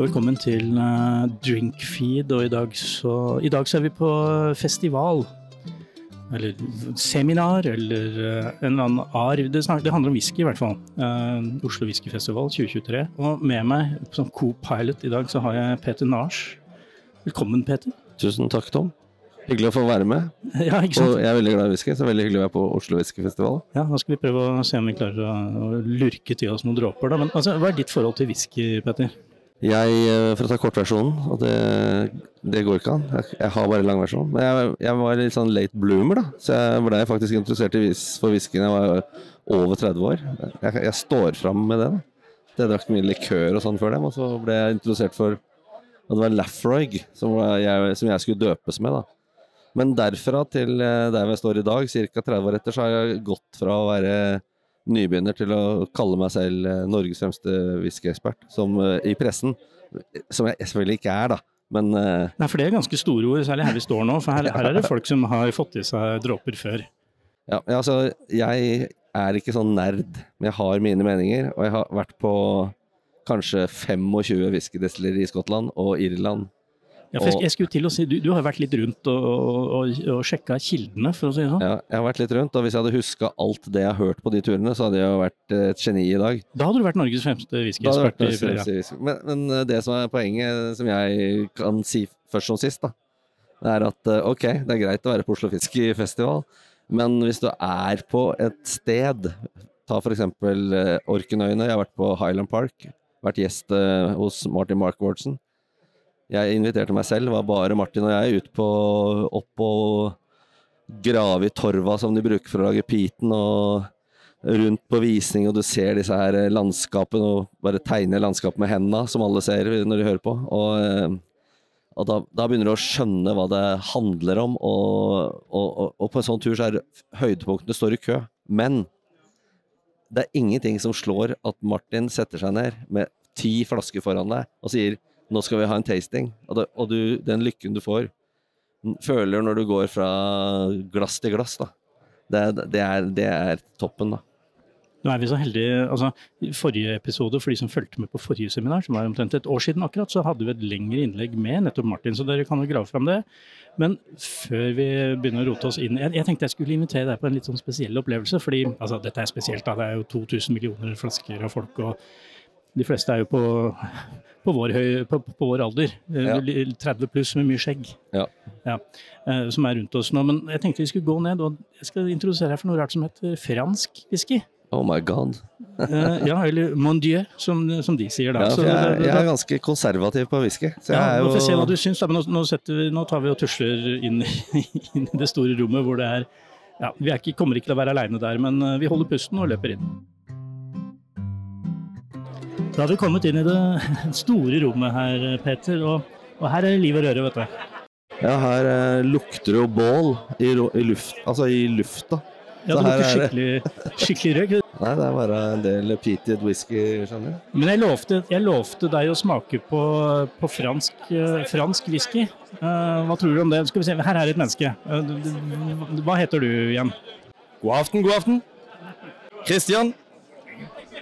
Velkommen til uh, Drinkfeed, og i dag, så, i dag så er vi på festival. Eller seminar, eller uh, en eller annen arv. Det, det, handler om whisky, i hvert fall. Uh, Oslo Whiskyfestival 2023. Og med meg som co-pilot i dag så har jeg Peter Nars. Velkommen, Peter. Tusen takk, Tom. Hyggelig å få være med. Ja, ikke sant? Og jeg er veldig glad i whisky, så veldig hyggelig å være på Oslo Whiskyfestival. Ja, nå skal vi prøve å se om vi klarer å, å lurke til oss noen dråper. Da. Men altså, hva er ditt forhold til whisky, Petter? Jeg, eh, For å ta kortversjonen, og det, det, går ikke an, jeg, jeg har bare langversjonen. Men jeg, jeg, var litt sånn late bloomer, da. Så jeg ble faktisk interessert i vis, for whiskyen jeg var over 30 år. Jeg, jeg står fram med det. da. Jeg drakk mye likør og sånn før dem, og så ble jeg introdusert for Og det var Laffroig som, jeg, som jeg skulle døpes med, da. Men derfra til eh, der vi står i dag, ca. 30 år etter, så har jeg gått fra å være nybegynner til å kalle meg selv eh, Norges fremste whiskyekspert uh, i pressen. Som jeg selvfølgelig ikke er, da. Men uh, Nei, for det er ganske store ord, særlig her vi står nå. For her, her er det folk som har fått i seg dråper før. Ja, altså jeg er ikke sånn nerd, men jeg har mine meninger. Og jeg har vært på kanskje 25 whiskydestillerier i Skottland og Irland ja, jeg, jeg skulle til å si, Du, du har vært litt rundt og, og, og sjekka kildene, for å si det sånn? Ja, jeg har vært litt rundt. Og hvis jeg hadde huska alt det jeg har hørt på de turene, så hadde jeg jo vært et geni i dag. Da hadde du vært Norges fremste whiskyekspert. Men, men eh, det som er poenget, som jeg kan si først som sist, da, det er at eh, ok, det er greit å være på Oslo Whiskyfestival, men hvis du er på et sted Ta f.eks. Eh, Orkenøyene. Jeg har vært på Highland Park. Vært gjest hos Martin Mark Wardson. Jeg inviterte meg selv, var bare Martin og jeg, ut på opp og grave i torva som de bruker for å lage piten, og rundt på visning, og du ser disse her landskapene, og bare tegner landskapet med hendene, som alle ser når de hører på. Og, eh, og da, da, begynner du å skjønne hva det handler om, og, og, og på en sånn tur så er høydepunktene står i kø. Men det er ingenting som slår at Martin setter seg ned med ti flasker foran deg og sier nå skal vi ha en tasting. Og, det, og du, den lykken du får, føler når du går fra glass til glass, da. Det, det, er, det er toppen, da. Nå er vi så heldige, altså I forrige episode, for de som fulgte med på forrige seminar, som var omtrent et år siden akkurat, så hadde vi et lengre innlegg med nettopp Martin, så dere kan jo grave fram det. Men før vi begynner å rote oss inn Jeg, jeg tenkte jeg skulle invitere deg på en litt sånn spesiell opplevelse. fordi altså dette er spesielt, da. Det er jo 2000 millioner flasker av folk. og de fleste er jo på, på, vår, høy, på, på vår, alder. Eh, ja. 30 pluss med mye skjegg. Ja. Ja, eh, som er rundt oss nå. Men jeg tenkte vi skulle gå ned, og jeg skal introdusere deg for noe rart som heter fransk whisky. Oh my god. uh, ja, eller mon dieu, som, som de sier da. Ja, jeg, jeg, er ganske konservativ på whisky. Så ja, jo... får se hva du syns, da. Men nå, vi, nå, tar vi og tusler inn, inn, i det store rommet hvor det er ja, Vi ikke, kommer ikke til å være aleine der, men vi holder pusten og løper inn. Da har vi kommet inn i det store rommet her, Peter. Og, og her er det liv og røre, vet du. Ja, her eh, lukter det jo bål i, i, luft, altså i lufta. Ja, det lukter skikkelig, skikkelig røyk. Nei, det er bare en del peated whisky, skjønner du. Men jeg lovte, jeg lovte, deg å smake på, på fransk, uh, fransk whisky. Uh, hva tror du om det? Skal vi se, Her er et menneske. Uh, hva heter du igjen? God aften, god aften. Christian.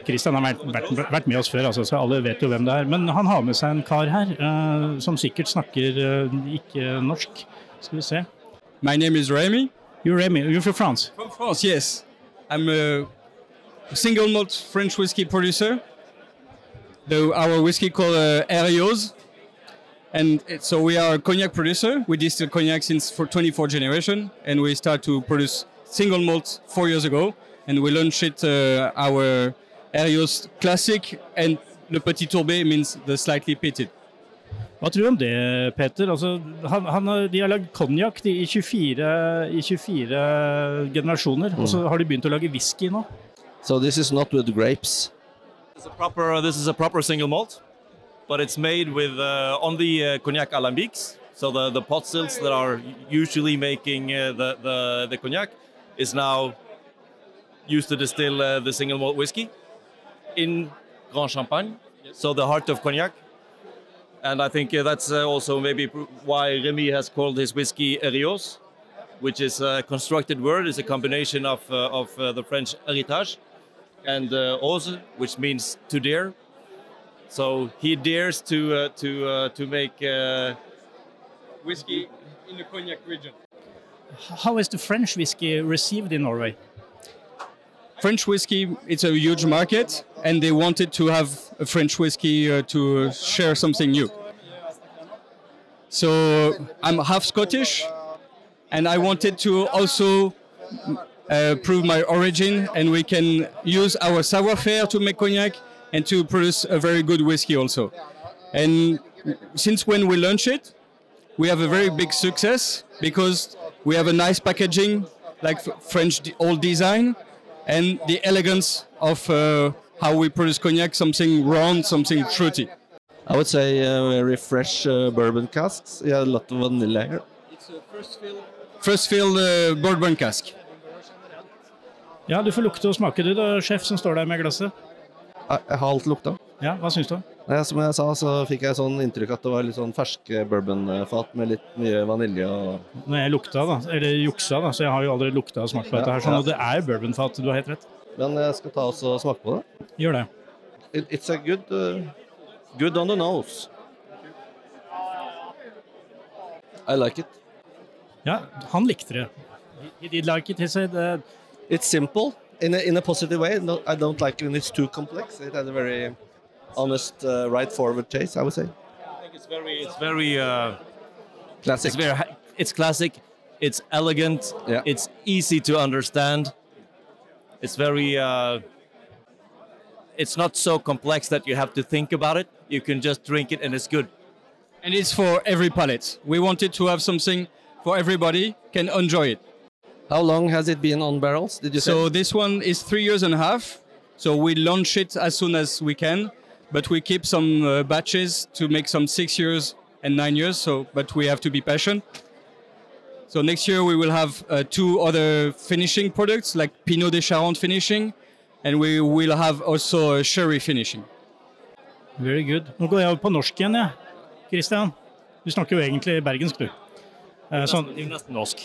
Kristian har vært, vært, med oss før, altså, så alle vet jo hvem det er. Men han har med seg en kar her uh, som sikkert snakker uh, ikke norsk. Skal vi se. My name is Remy. You're Remy. You're from France? From France, yes. I'm a single malt French whiskey producer. The, our whiskey called uh, Erios. And it, so we are a cognac producer. We distill cognac since for 24 generation, and we start to produce single malt four years ago. And we launched it uh, our Erios Classic and Le Petit Tourbé means the slightly pitted. Hva tror du om det, Peter? Altså, han, han, de har lagd konjakk i, 24, i 24 generasjoner, mm. og så har de begynt å lage whisky nå. So this is not with grapes? This is a proper, this is a proper single malt, but it's made with uh, on the uh, cognac alambics. So the, the pot stills that are usually making uh, the, the, the cognac is now used to distill uh, the single malt whiskey. In Grand Champagne, so the heart of cognac. And I think uh, that's uh, also maybe why Remy has called his whiskey Erios, which is a constructed word. It's a combination of, uh, of uh, the French héritage and uh, ose, which means to dare. So he dares to uh, to uh, to make uh, Whiskey in the cognac region. How is the French whiskey received in Norway? French whiskey, it's a huge market, and they wanted to have a French whiskey uh, to share something new. So I'm half Scottish, and I wanted to also uh, prove my origin, and we can use our savoir-faire to make cognac and to produce a very good whiskey also. And since when we launched it, we have a very big success because we have a nice packaging, like French old design, and the elegance of uh, how we produce cognac, something round, something fruity. I would say uh, very fresh uh, bourbon casks. Yeah, a lot of vanilla here. It's a first fill uh, bourbon cask. Ja, du får lukte og smake du da, sjef som står der med glasset. Jeg, jeg har alt lukta. Ja, hva syns du? Nei, som jeg sa, så fikk jeg sånn inntrykk at det var litt sånn ferske bourbonfat med litt mye vanilje og Når jeg lukta, da, eller juksa, da, så jeg har jo aldri lukta og smakt på dette her, sånn, Ja. og det er bourbonfat, du har helt rett. Men jeg skal ta oss og smake på det. Gjør det. It, it's a good uh, good on the nose. I like it. Ja, han likte det. He did like it, he said. Uh, It's simple in a, in a positive way. No, I don't like it when it's too complex. It had a very honest, uh, right forward taste, I would say. I think it's very it's very uh, Classic. it's very it's classic. It's elegant. Yeah. It's easy to understand. It's very. Uh, it's not so complex that you have to think about it. You can just drink it and it's good. And it's for every palate. We wanted to have something for everybody can enjoy it. How long has it been on barrels? Did you say? So this one is three years and a half. So we launch it as soon as we can, but we keep some uh, batches to make some six years and nine years. So, but we have to be patient. So next year we will have uh, two other finishing products like Pinot de Charente finishing, and we will have also a sherry finishing. very good. Nå går jeg over på norsk igjen, jeg. Christian, du snakker jo egentlig bergensk, du. Eh, sånn, Det er nesten norsk.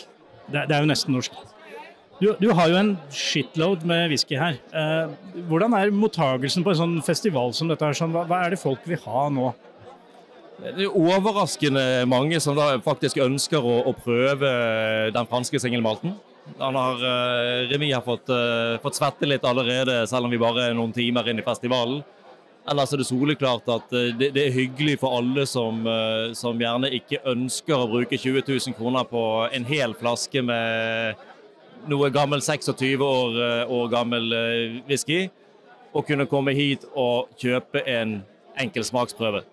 det, er- det er jo nesten norsk. Du, du har jo en shitload med whisky her. Eh, hvordan er mottagelsen på en sånn festival som dette? her? Sånn, hva, hva er det folk vil ha nå? Det er overraskende mange som faktisk ønsker å, å prøve den franske singelmalten. Han har, uh, Remi har fått, eh, fått svette litt allerede, selv om vi bare er noen timer inn i festivalen. Ellers er det soleklart at eh, det, det er hyggelig for alle som, eh, som gjerne ikke ønsker å bruke 20 000 kroner på en hel flaske med noe gammel 26 år, eh, år gammel eh, whisky, og kunne komme hit og kjøpe en enkel smaksprøve.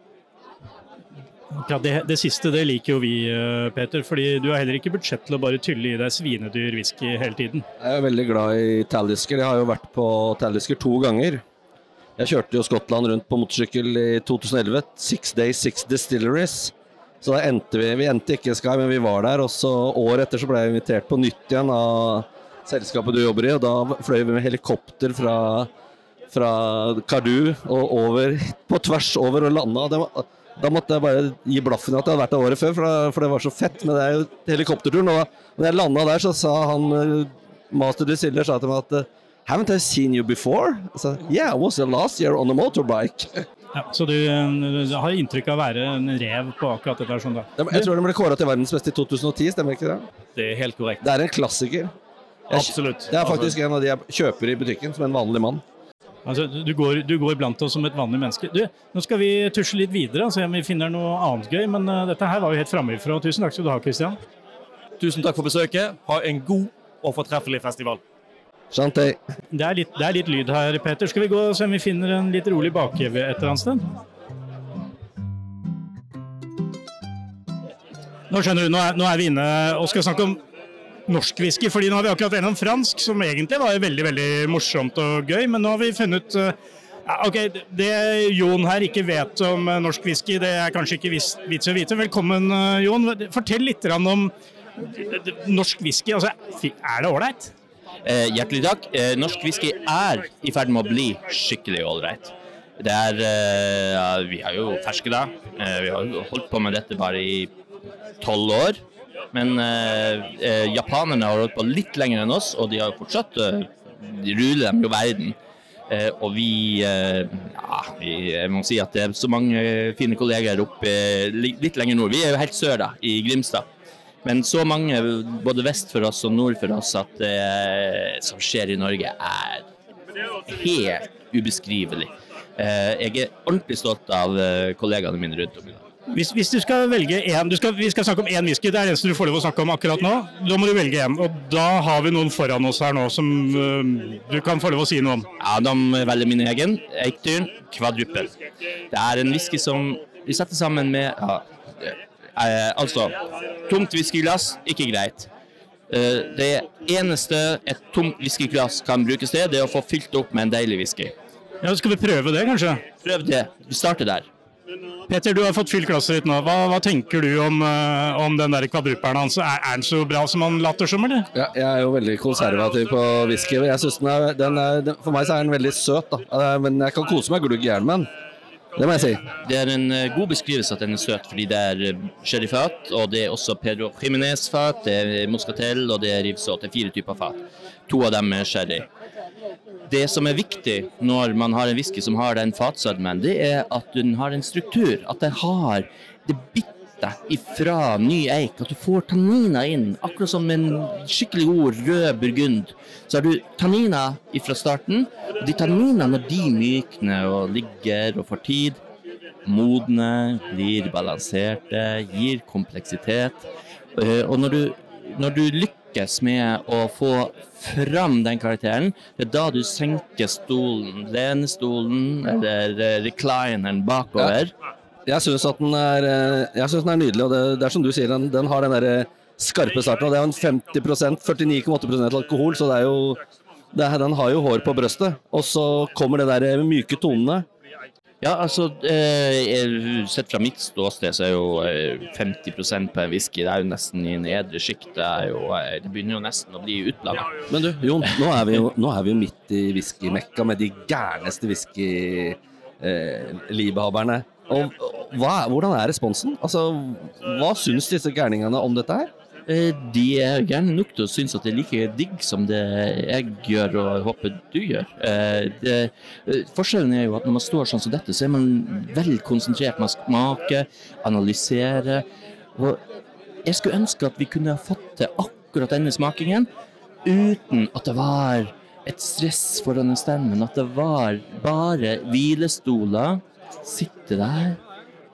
Det, det siste det liker jo vi, eh, Peter. fordi du har heller ikke budsjett til å bare tylle i deg svinedyr whisky hele tiden. Jeg er veldig glad i Talisker. Jeg har jo vært på Talisker to ganger. Jeg kjørte jo Skottland rundt på motorsykkel i 2011. Six Days, Six Distilleries. Så da endte vi Vi endte ikke Sky, men vi var der. Og så året etter så ble jeg invitert på nytt igjen av selskapet du jobber i. Og da fløy vi med helikopter fra, fra Kardu og over, på tvers over og landa. Da måtte jeg bare gi blaffen i at jeg hadde vært der året før, for, da, for det var så fett. Men det er jo helikopterturen. Og da jeg landa der, så sa han Master master distiller sa til meg at eh, Haven't I seen you before? Sa, yeah, I was the last year on a motorbike. Ja, så du, eh, du har inntrykk av å være en rev på akkurat dette. Sånn da. Jeg tror den ble kåra til verdens beste i 2010, stemmer ikke det? Det er helt korrekt. Det er en klassiker. Jeg, Absolutt. det er faktisk en av de jeg kjøper i butikken som en vanlig mann. Altså, du, du, går, du går blant oss som et vanlig menneske. Du, nå skal vi tusje litt videre og se om vi finner noe annet gøy, men uh, dette her var jo helt framifrå. Tusen takk skal du ha, Christian. Tusen takk for besøket. Ha en god og fortreffelig festival. Det er, litt, det er litt lyd her, Peter. Skal vi gå og se om vi finner en litt rolig bakhjeve et eller annet sted? Nå skjønner du, nå er, nå er vi inne og skal snakke om norsk whisky, fordi nå har vi akkurat gjennom fransk, som egentlig var veldig veldig morsomt og gøy, men nå har vi funnet eh, ja, ok, Det Jon her ikke vet om eh, norsk whisky, det er kanskje ikke vits å vite. Velkommen, eh, Jon. Fortell litt om norsk whisky. Altså, er det ålreit? Eh, hjertelig takk. Eh, norsk whisky er i ferd med å bli skikkelig ålreit. Det er eh, ja, Vi har jo ferske da. Eh, vi har holdt på med dette bare i tolv år. Men eh, japanerne har holdt på litt lenger enn oss, og de har fortsatt De ruler dem jo verden. Eh, og vi, eh, ja, vi Jeg må si at det er så mange fine kolleger oppe litt lenger nord. Vi er jo helt sør, da, i Grimstad. Men så mange både vest for oss og nord for oss at det som skjer i Norge, er helt ubeskrivelig. Eh, jeg er ordentlig stolt av eh, kollegaene mine rundt om i dag. Hvis, hvis du skal velge én skal, Vi skal snakke om én whisky, det er det eneste du får lov å snakke om akkurat nå. Da må du velge én. Og da har vi noen foran oss her nå som uh, du kan få lov å si noe om. Ja, de velger min egen. Eiktyren kvadruppel. Det er en whisky som vi setter sammen med ja, eh, Altså, tomt whiskyglass, ikke greit. Eh, det eneste et tomt whiskyglass kan brukes til, det er å få fylt opp med en deilig whisky. Ja, Skal vi prøve det, kanskje? Prøv det. Vi starter der. Peter, du har fått fylt glasset ditt nå. Hva, hva tenker du om, uh, om den der kvadruperen hans? Er, er den så bra som han later som, eller? Ja, jeg er jo veldig konservativ på whisky. Jeg synes den er, den er, den, for meg så er den veldig søt, da. Eh, Men jeg kan kose meg glugg i hjel med den. Det må jeg si. Det er en eh, god beskrivelse at den er søt, fordi det er eh, sherryfat, og det er også Pedro Jimenez-fat, det er Moscatel og det er rivsåt. Det er fire typer fat. To av dem er sherry. Det som er viktig når man har en whisky som har den fatsødmen, det er at den har en struktur. At den har det bitte ifra ny eik. At du får tanniner inn. Akkurat som en skikkelig god rød burgund. Så har du tanniner ifra starten. Og de tanninene, når de mykner og ligger og får tid, modne, blir balanserte, gir kompleksitet. Eh, Og når du, når du lykkes med å få fram den karakteren, det er da du senker stolen, lenestolen eller eh, reclineren bakover. Jeg syns at den er, eh, jeg synes den er nydelig, og det, det er som du sier, den, den har den derre skarpe starten. Og det er jo en 50% 49,8% alkohol, så det er jo det Den har jo hår på brøstet. Og så kommer det der myke tonene. Ja, altså, eh, sett fra mitt ståsted så er jo eh, 50% på en whisky, det er jo nesten i nedre sjikt. Det, eh, det begynner jo nesten å bli utlandet. Men du, Jon, nå er vi jo, er vi jo midt i whiskymekka med de gærneste whisky-liebhaverne. og hva, hvordan er responsen? Altså, Hva syns disse gærningene om dette her? Eh, De er gjerne nok til å synes at det er like digg som det jeg gjør og håper du gjør. Eh, Det, eh, forskjellen er jo at når man står sånn som dette, så er man vel konsentrert med å smake, analysere. Og jeg skulle ønske at vi kunne ha fått til akkurat denne smakingen uten at det var et stress foran stemmen, at det var bare hvilestoler, sitte der,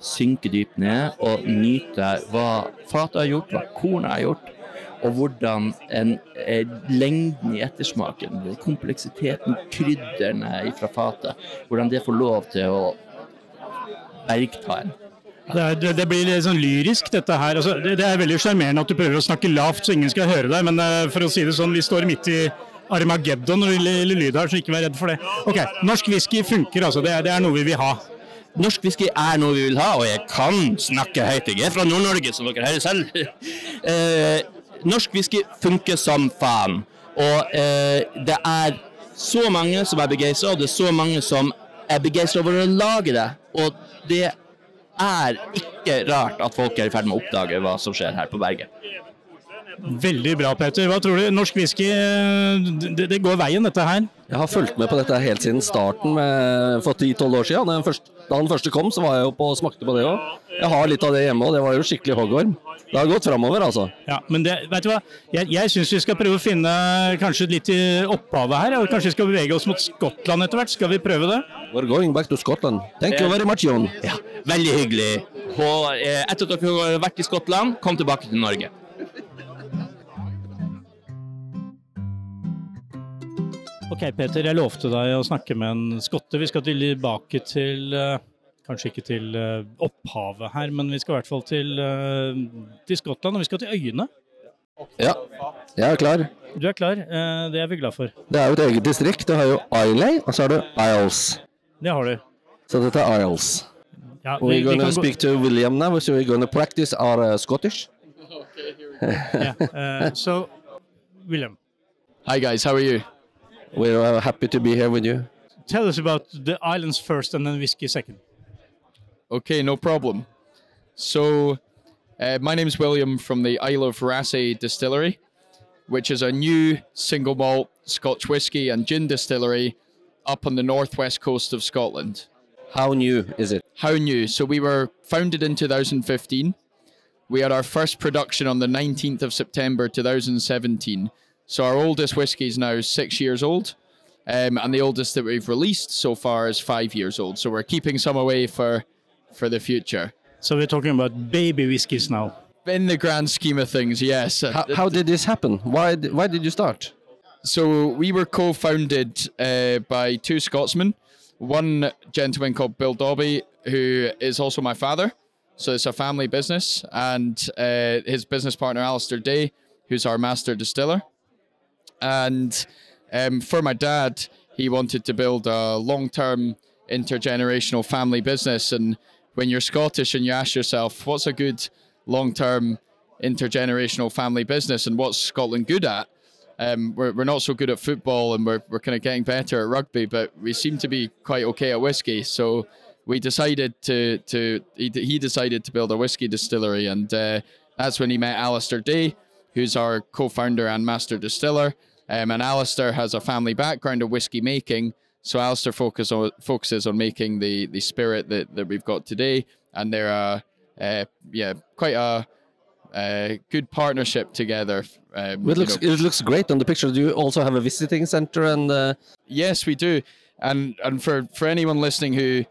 synke dypt ned og nyte hva fatet har gjort, hva kornet har gjort, og hvordan en, eh, lengden i ettersmaken, kompleksiteten, krydderne fra fatet, hvordan det får lov til å bergta en. Det, er, det, blir litt sånn lyrisk, dette her. Altså, det, det er veldig sjarmerende at du prøver å snakke lavt så ingen skal høre deg, men uh, for å si det sånn, vi står midt i Armageddon og lille, lyd her, så ikke vær redd for det. Ok, Norsk whisky funker, altså. Det det er noe vi vil ha. Norsk whisky er noe vi vil ha, og jeg kan snakke høyt. Jeg er fra Nord-Norge, som dere hører selv. Eh, norsk whisky funker som faen. Og eh, det er så mange som er begeistra, og det er så mange som er begeistra over å lage det. Og det er ikke rart at folk er i ferd med å oppdage hva som skjer her på berget. Veldig bra, Peter. Hva tror du? Norsk whisky, eh, det, det går veien, dette her. Jeg har fulgt med på dette helt siden starten for 10-12 år siden. Da den, første, da den første kom, så var jeg jo på og smakte på det òg. Jeg har litt av det hjemme, òg. det var jo skikkelig hoggorm. Det har gått framover, altså. Ja, men det, vet du hva? Jeg, jeg syns vi skal prøve å finne kanskje litt i opphavet her. og Kanskje vi skal bevege oss mot Skottland etter hvert. Skal vi prøve det? We're going back to Scotland. Thank you very much, Jon. Ja, veldig hyggelig. Og eh, etter at dere har vært i Skottland, kom tilbake til Norge. Ok, Peter, jeg lovte deg å snakke med en skotte. Vi skal tilbake til eh, Kanskje ikke til eh, opphavet her, men vi skal i hvert fall til, eh, til Skottland. Og vi skal til øyene. Ja, jeg er klar. Du er klar. eh, Det er vi glad for. Det er jo et eget distrikt. Du har jo Islay, og så har du Isles. Det har du. Så dette er Isles. Ja, vi, We're going to kan gå- to William now, so we're going to practice our uh, Scottish. ja, eh, so, William, Hi guys, how are you? We're uh, happy to be here with you. tell us about the islands first and then whiskey second. Okay, no problem. So, uh, my name's William from the Isle of Raasay Distillery, which is a new single malt Scotch whiskey and gin distillery up on the northwest coast of Scotland. How new is it? How new? So we were founded in 2015. We had our first production on the 19th of September 2017. So our oldest whiskey is now six years old, um, and the oldest that we've released so far is five years old. So we're keeping some away for for the future. So we're talking about baby whiskies now. In the grand scheme of things, yes. How, how did this happen? Why why did you start? So we were co-founded uh, by two Scotsmen. One gentleman called Bill Dobby, who is also my father. So it's a family business, and uh, his business partner Alistair Day, who's our master distiller. And um, for my dad, he wanted to build a long-term intergenerational family business. And when you're Scottish and you ask yourself, what's a good long-term intergenerational family business, and what's Scotland good at? Um, we're, we're not so good at football and we're, we're kind of getting better at rugby, but we seem to be quite okay at whiskey. So we decided to, to he, he decided to build a whiskey distillery. And uh, that's when he met Alistair Day, who's our co founder and master distiller. Um, and Alistair has a family background of whiskey making. So Alistair focus on, focuses on making the, the spirit that, that we've got today. And they're, uh, uh, yeah, quite a, good partnership together. Um, It you looks know. it looks great on the picture. Do you also have a visiting center and uh, Yes, we do. And and for, for anyone listening who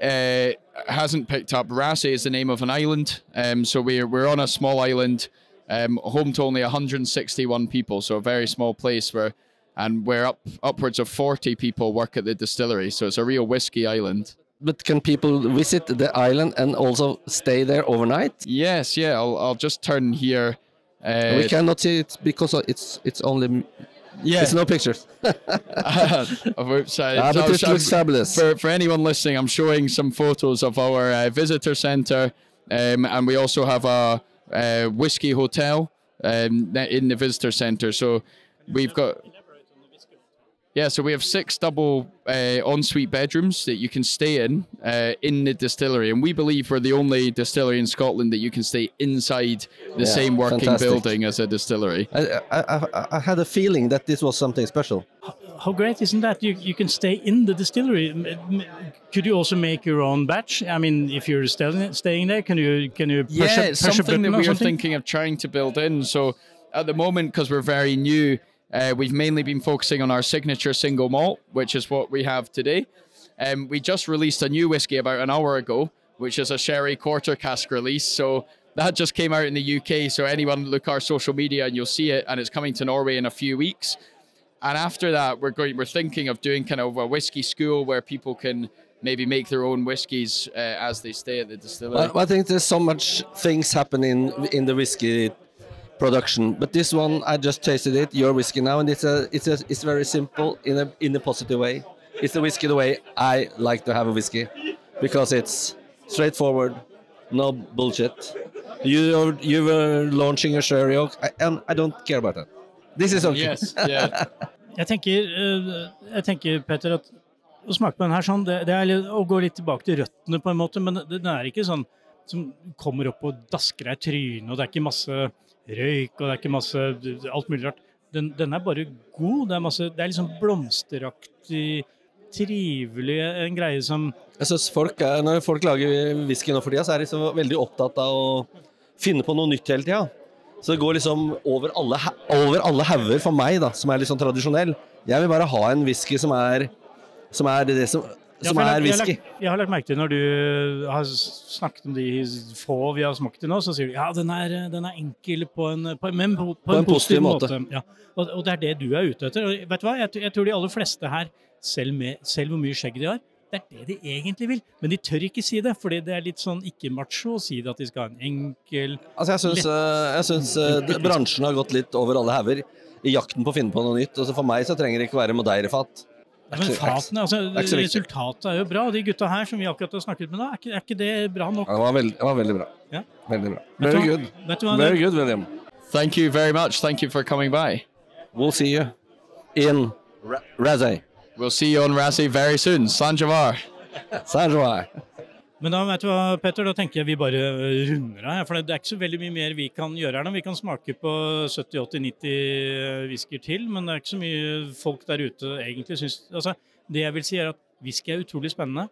uh, hasn't picked up, Rassay is the name of an island. Um, so we're we're on a small island, um, home to only 161 people. So a very small place where, and we're up upwards of 40 people work at the distillery. So it's a real whiskey island. but can people visit the island and also stay there overnight? Yes, yeah. I'll I'll just turn here. Uh, we cannot see it because it's it's only yeah. it's no pictures. Whoops, I- Ah, but it looks fabulous. For, for anyone listening, I'm showing some photos of our uh, visitor center, um, and we also have a, uh whiskey hotel um, in the visitor center. So we've got. Yeah, so we have six double uh, ensuite bedrooms that you can stay in uh, in the distillery, and we believe we're the only distillery in Scotland that you can stay inside the Yeah, same working fantastic. building as a distillery. I, I, I, I had a feeling that this was something special. How great isn't that? You, you can stay in the distillery. Could you also make your own batch? I mean, if you're staying staying there, can you can you push yeah, a, it's push a something that we are thinking of trying to build in. So at the moment, because we're very new, uh, we've mainly been focusing on our signature single malt, which is what we have today. Um, we just released a new whiskey about an hour ago, which is a sherry quarter cask release. So that just came out in the UK. So anyone look our social media and you'll see it, and it's coming to Norway in a few weeks. And after that, we're going. We're thinking of doing kind of a whiskey school where people can maybe make their own whiskies uh, as they stay at the distillery. I, I think there's so much things happening in the whiskey production, but this one I just tasted it, your whiskey now, and it's a it's a it's very simple in a in a positive way. It's a whiskey the way I like to have a whiskey, because it's straightforward, no bullshit. You you were launching a sherry oak, and I don't care about that. This is okay. Yes, yeah. Jeg tenker, eh, jeg tenker Petter, at å smake på den her sånn, det, det er litt, å gå litt tilbake til røttene på en måte, men den er ikke sånn som kommer opp og dasker deg i trynet, og det er ikke masse røyk, og det er ikke masse alt mulig rart. Den, den er bare god. Det er, masse, det er liksom blomsteraktig, trivelig, en greie som Jeg synes folk er, Når folk lager whisky nå for tida, så er de så veldig opptatt av å finne på noe nytt hele tida. Så det går liksom over alle, over alle hauger for meg, da, som er litt sånn tradisjonell. Jeg vil bare ha en whisky som er, som er det som, som ja, er whisky. jeg, har lagt, jeg har lagt merke til når du har snakket om de få vi har smakt til nå, så sier du ja, den er, den er enkel på en, på, men på, på en, positiv måte. Ja. Og, og det er det du er ute etter. Og vet du hva? Jeg, jeg tror de aller fleste her, selv, med, selv hvor mye skjegg de har, det er det de egentlig vil. Men de tør ikke si det, fordi det er litt sånn ikke-macho å si det at de skal ha en enkel Altså, jeg syns, eh, jeg syns eh, bransjen har gått litt over alle hauger i jakten på å finne på noe nytt. Altså, for meg så trenger det ikke være modeirefat ja, men fatene, altså. Resultatet er jo bra. og De gutta her som vi akkurat har snakket med nå, er ikke, er ikke det bra nok? Ja, det, var veldig, det var veldig bra. Ja. Veldig bra. Vet du Very good. Vet du hva, Very good, William. Thank you very much. Thank you for coming by. We'll see you in Ra- Razay. We'll see you on Razzie very soon. Sanjavar. Sanjavar. Men da vet du hva, Petter, da tenker jeg vi bare runder av. her, For det er ikke så veldig mye mer vi kan gjøre her nå. Vi kan smake på 70-80-90 whisker til, men det er ikke så mye folk der ute egentlig syns altså, Det jeg vil si, er at whisky er utrolig spennende.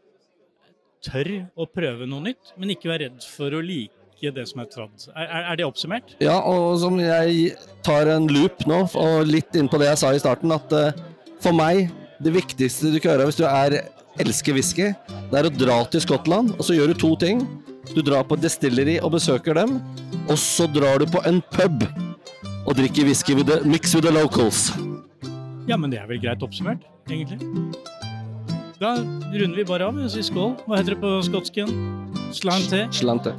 Tør å prøve noe nytt, men ikke være redd for å like det som er tradd. Er, er, er det oppsummert? Ja, og som jeg tar en loop nå, og litt inn på det jeg sa i starten, at eh, for meg, det viktigste du kan gjøre hvis du er elsker whisky, det er å dra til Skottland, og så gjør du to ting. Du drar på et distillery og besøker dem, og så drar du på en pub og drikker whisky with the, mix with the locals. Ja, men det er vel greit oppsummert, egentlig. Da runder vi bare av og sier skål. Hva heter det på skotsken? igjen? te? Slante.